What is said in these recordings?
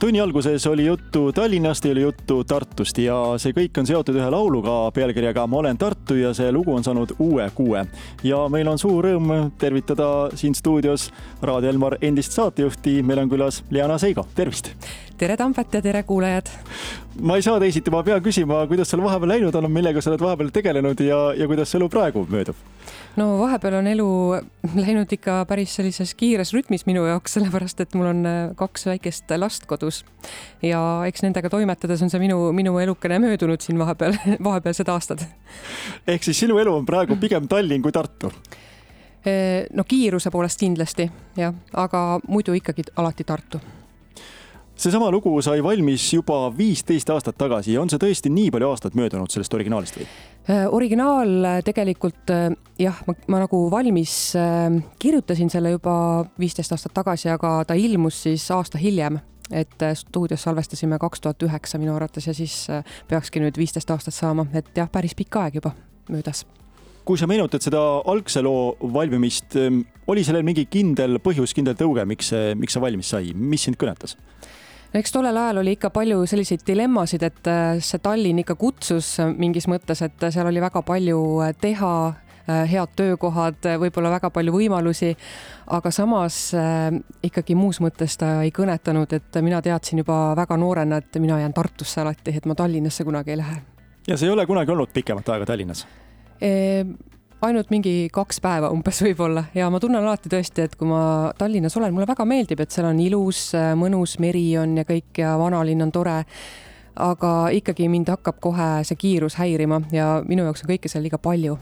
tunni alguses oli juttu Tallinnast ja oli juttu Tartust ja see kõik on seotud ühe lauluga pealkirjaga Ma olen Tartu ja see lugu on saanud uue kuue. ja meil on suur rõõm tervitada siin stuudios Raadio Elmar endist saatejuhti, meil on külas Liana Seigo, tervist! Tere, Tambet ja tere, kuulajad! ma ei saa teisiti, ma pean küsima, kuidas sul vahepeal läinud on, millega sa oled vahepeal tegelenud ja, ja kuidas elu praegu möödub? no vahepeal on elu läinud ikka päris sellises kiires rütmis minu jaoks, sellepärast et mul on äh, kaks väikest last kodus ja eks nendega toimetades on see minu, minu elukene möödunud siin vahepeal, vahepealsed aastad. ehk siis sinu elu on praegu pigem Tallinn kui Tartu? Äh, no kiiruse poolest kindlasti jah, aga muidu ikkagi alati Tartu seesama lugu sai valmis juba viisteist aastat tagasi. Ja on see tõesti nii palju aastaid möödunud sellest originaalist või? Äh, originaal äh, tegelikult äh, jah, ma, ma nagu valmis kirjutasin selle juba viisteist aastat tagasi, aga ta ilmus siis aasta hiljem. Et stuudios salvestasime kaks tuhat üheksa minu arvates ja siis peakski nüüd viisteist aastat saama, et jah, päris pikk aeg juba möödas. Kui sa meenutad seda algse loo valmimist, oli sellel mingi kindel põhjus, kindel tõuge, miks see, miks see valmis sai, mis sind kõnetas? Eks tollel ajal oli ikka palju selliseid dilemmasid, et äh, see Tallinn ikka kutsus mingis mõttes, et seal oli väga palju äh, teha, äh, head töökohad, võib-olla väga palju võimalusi, aga samas ikkagi muus mõttes ta ei kõnetanud, et mina teadsin juba väga noorena, et mina jään Tartusse alati, et ma Tallinnasse kunagi ei lähe. ja sa ei ole kunagi olnud pikemat aega Tallinnas? Ainult mingi kaks päeva umbes võib-olla ja ma tunnen alati tõesti, et kui ma Tallinnas olen, mulle väga meeldib, et seal on ilus, mõnus meri on ja kõik ja vanalinn on tore. aga ikkagi mind hakkab kohe see kiirus häirima ja minu jaoks on kõike seal liiga palju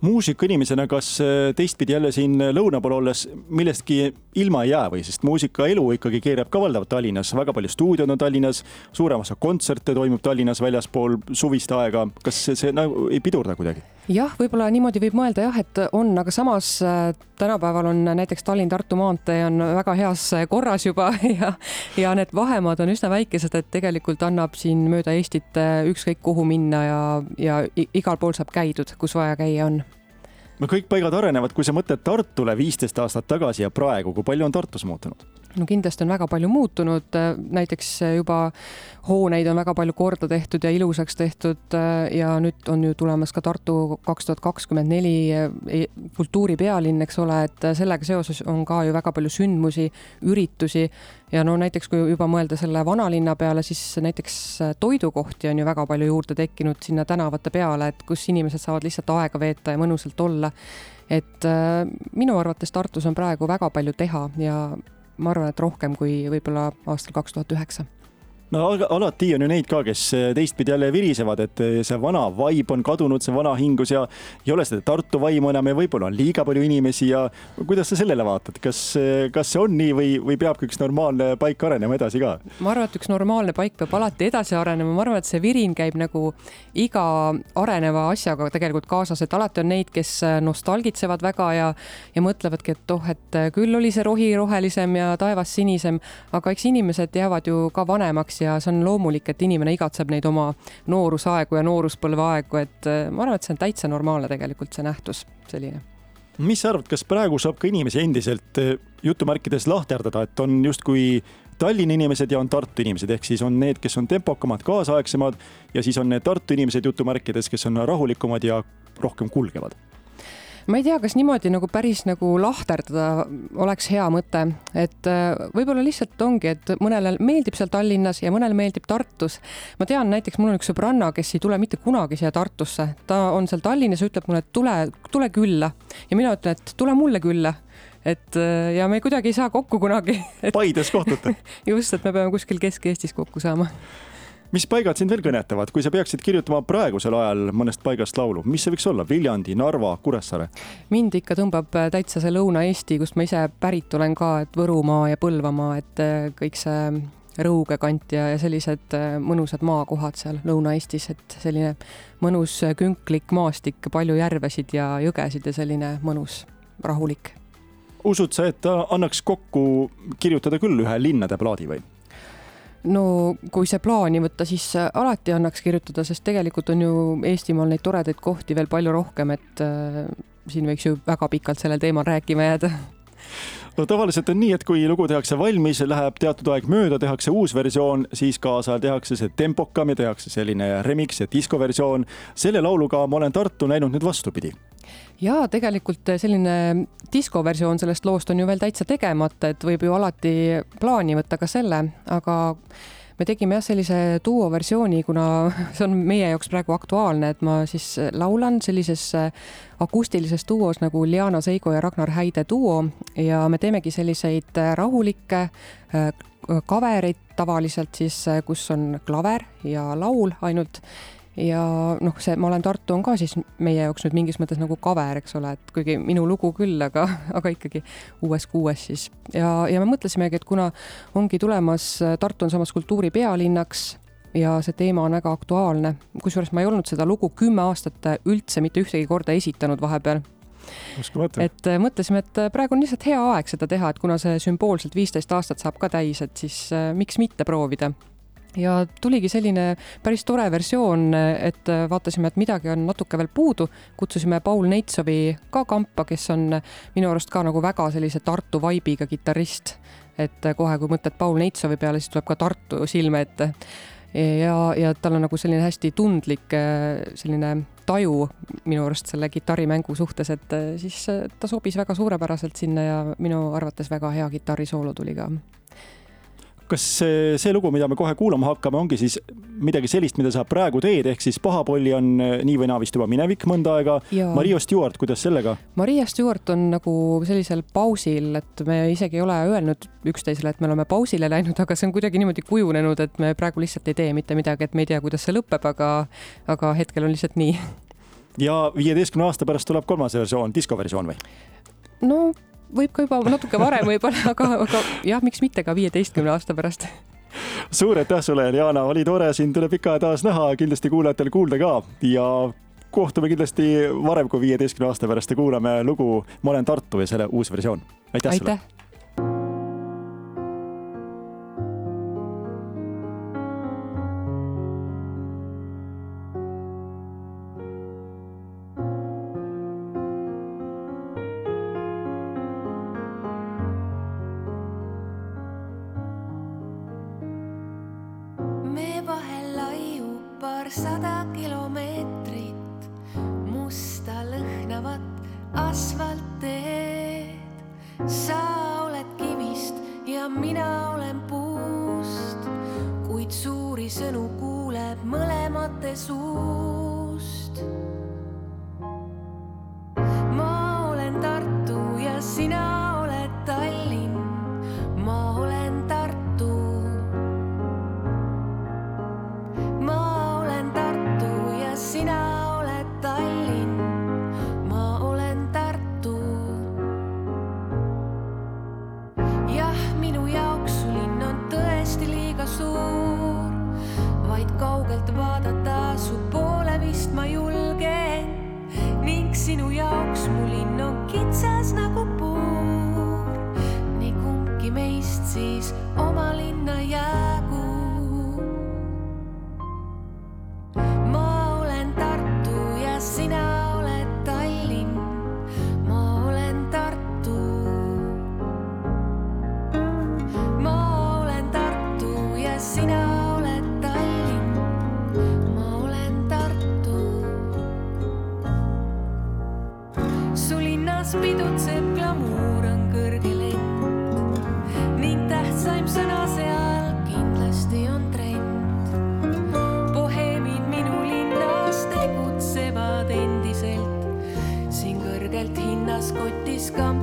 muusikainimesena, kas äh, teistpidi jälle siin lõuna pool olles millestki ilma ei jää või, sest muusikaelu ikkagi keerab ka valdavalt Tallinnas, väga palju stuudiod on Tallinnas, suurem osa kontserte toimub Tallinnas väljaspool suvist aega. kas see, see nagu ei pidurda kuidagi? Jah, võib-olla niimoodi võib mõelda jah, et on, aga samas äh, tänapäeval on näiteks Tallinn-Tartu maantee on väga heas korras juba ja, ja need vahemaad on üsna väikesed, et tegelikult annab siin mööda Eestit äh, ükskõik kuhu minna ja, ja igal pool saab käidud, kus vaja käia on no kõik paigad arenevad, kui sa mõtled Tartule viisteist aastat tagasi ja praegu, kui palju on Tartus muutunud? No kindlasti on väga palju muutunud, näiteks juba hooneid on väga palju korda tehtud ja ilusaks tehtud ja nüüd on ju tulemas ka Tartu kaks tuhat kakskümmend neli kultuuripealinn, eks ole, et sellega seoses on ka ju väga palju sündmusi, üritusi ja no näiteks kui juba mõelda selle vanalinna peale, siis näiteks toidukohti on ju väga palju juurde tekkinud sinna tänavate peale, et kus inimesed saavad lihtsalt aega veeta ja mõnusalt olla. et äh, minu arvates Tartus on praegu väga palju teha ja ma arvan, et rohkem kui võib-olla aastal kaks tuhat üheksa no alati on ju neid ka, kes eh, teistpidi jälle virisevad, et eh, see vana vibe on kadunud, see vana hingus ja ei ole seda Tartu vaimu enam ja võib-olla on liiga palju inimesi ja kuidas sa sellele vaatad, kas, eh, kas see on nii või, või peabki üks normaalne paik arenema edasi ka? ma arvan, et üks normaalne paik peab alati edasi arenema, ma arvan, et see virin käib nagu iga areneva asjaga tegelikult kaasas, et alati on neid, kes nostalgitsevad väga ja, ja mõtlevadki, et oh, et küll oli see rohi rohelisem ja taevas sinisem, aga eks inimesed jäävad ju ka vanemaks ja see on loomulik, et inimene igatseb neid oma noorusaegu ja nooruspõlve aegu, et äh, ma arvan, et see on täitsa normaalne tegelikult see nähtus selline. Mis sa arvad, kas praegu saab ka inimesi endiselt äh, jutumärkides lahterdada, et on justkui Tallinna inimesed ja on Tartu inimesed, ehk siis on need, kes on tempokamad, kaasaegsemad ja siis on need Tartu inimesed jutumärkides, kes on rahulikumad ja rohkem kulgevad ma ei tea, kas niimoodi nagu päris nagu lahterdada oleks hea mõte, et äh, võib-olla lihtsalt ongi, et mõnele meeldib seal Tallinnas ja mõnele meeldib Tartus. ma tean näiteks, mul on üks sõbranna, kes ei tule mitte kunagi siia Tartusse, ta on seal Tallinnas ja ütleb mulle, et tule, tule külla. Ja mina ütlen, et tule mulle külla. Et äh, ja me kuidagi ei saa kokku kunagi. Paides kohtute. Just, et me peame kuskil Kesk-Eestis kokku saama mis paigad sind veel kõnetavad, kui sa peaksid kirjutama praegusel ajal mõnest paigast laulu, mis see võiks olla, Viljandi, Narva, Kuressaare? mind ikka tõmbab äh, täitsa see Lõuna-Eesti, kust ma ise pärit olen ka, et Võrumaa ja Põlvamaa, et äh, kõik see Rõuge kant ja, ja sellised äh, mõnusad maakohad seal Lõuna-Eestis, et selline mõnus künklik maastik, palju järvesid ja jõgesid ja selline mõnus rahulik. usud sa, et annaks kokku kirjutada küll ühe linnade plaadi või? No kui see plaani võtta, siis alati annaks kirjutada, sest tegelikult on ju Eestimaal neid toredaid kohti veel palju rohkem, et äh, siin võiks ju väga pikalt sellel teemal rääkima jääda no tavaliselt on nii, et kui lugu tehakse valmis, läheb teatud aeg mööda, tehakse uus versioon, siis kaasajal tehakse see tempokam ja tehakse selline remix ja diskoversioon. selle lauluga ma olen Tartu näinud nüüd vastupidi ja tegelikult selline diskoversioon sellest loost on ju veel täitsa tegemata, et võib ju alati plaani võtta ka selle, aga me tegime jah, sellise duo versiooni, kuna see on meie jaoks praegu aktuaalne, et ma siis laulan sellises akustilises duos nagu Liana Seigo ja Ragnar Häide duo ja me teemegi selliseid rahulikke kavereid tavaliselt siis, kus on klaver ja laul ainult ja noh, see Ma olen Tartu on ka siis meie jaoks nüüd mingis mõttes nagu cover, eks ole, et kuigi minu lugu küll, aga, aga ikkagi uues kuues siis. ja, ja me mõtlesimegi, et kuna ongi tulemas, Tartu on samas kultuuri pealinnaks ja see teema on väga aktuaalne, kusjuures ma ei olnud seda lugu kümme aastat üldse mitte ühtegi korda esitanud vahepeal. Et mõtlesime, et praegu on lihtsalt hea aeg seda teha, et kuna see sümboolselt viisteist aastat saab ka täis, et siis äh, miks mitte proovida ja tuligi selline päris tore versioon, et vaatasime, et midagi on natuke veel puudu, kutsusime Paul Neitsovi ka kampa, kes on minu arust ka nagu väga sellise Tartu vaibiga kitarrist. et kohe, kui mõtled Paul Neitsovi peale, siis tuleb ka Tartu silme ette. ja, ja tal on nagu selline hästi tundlik selline taju minu arust selle kitarrimängu suhtes, et siis ta sobis väga suurepäraselt sinna ja minu arvates väga hea kitarrisoolo tuli ka kas see, lugu, mida me kohe kuulama hakkame, ongi siis midagi sellist, mida sa praegu teed, ehk siis Pahapolli on eh, nii või naa vist juba minevik mõnda aega. Maria Stewart, kuidas sellega? Maria Stewart on nagu sellisel pausil, et me isegi ei ole öelnud üksteisele, et me oleme pausile läinud, aga see on kuidagi niimoodi kujunenud, et me praegu lihtsalt ei tee mitte midagi, et me ei tea, kuidas see lõpeb, aga, aga hetkel on lihtsalt nii. ja viieteistkümne aasta pärast tuleb kolmas versioon, diskoversioon või? no võib ka juba natuke varem võib-olla, aga, aga jah, miks mitte ka viieteistkümne aasta pärast suur aitäh sulle, Jana, oli tore sind üle pika aja taas näha, kindlasti kuulajatel kuulda ka ja kohtume kindlasti varem kui viieteistkümne aasta pärast ja kuulame lugu Ma olen Tartu ja selle uus versioon. aitäh, aitäh. sulle ja mina olen puust, kuid suuri sõnu kuuleb mõlemate suust. Siis oma linna jäägu. ma olen Tartu ja sina oled Tallinn. ma olen Tartu. ma olen Tartu ja sina linnas pidutseb Go, this gun.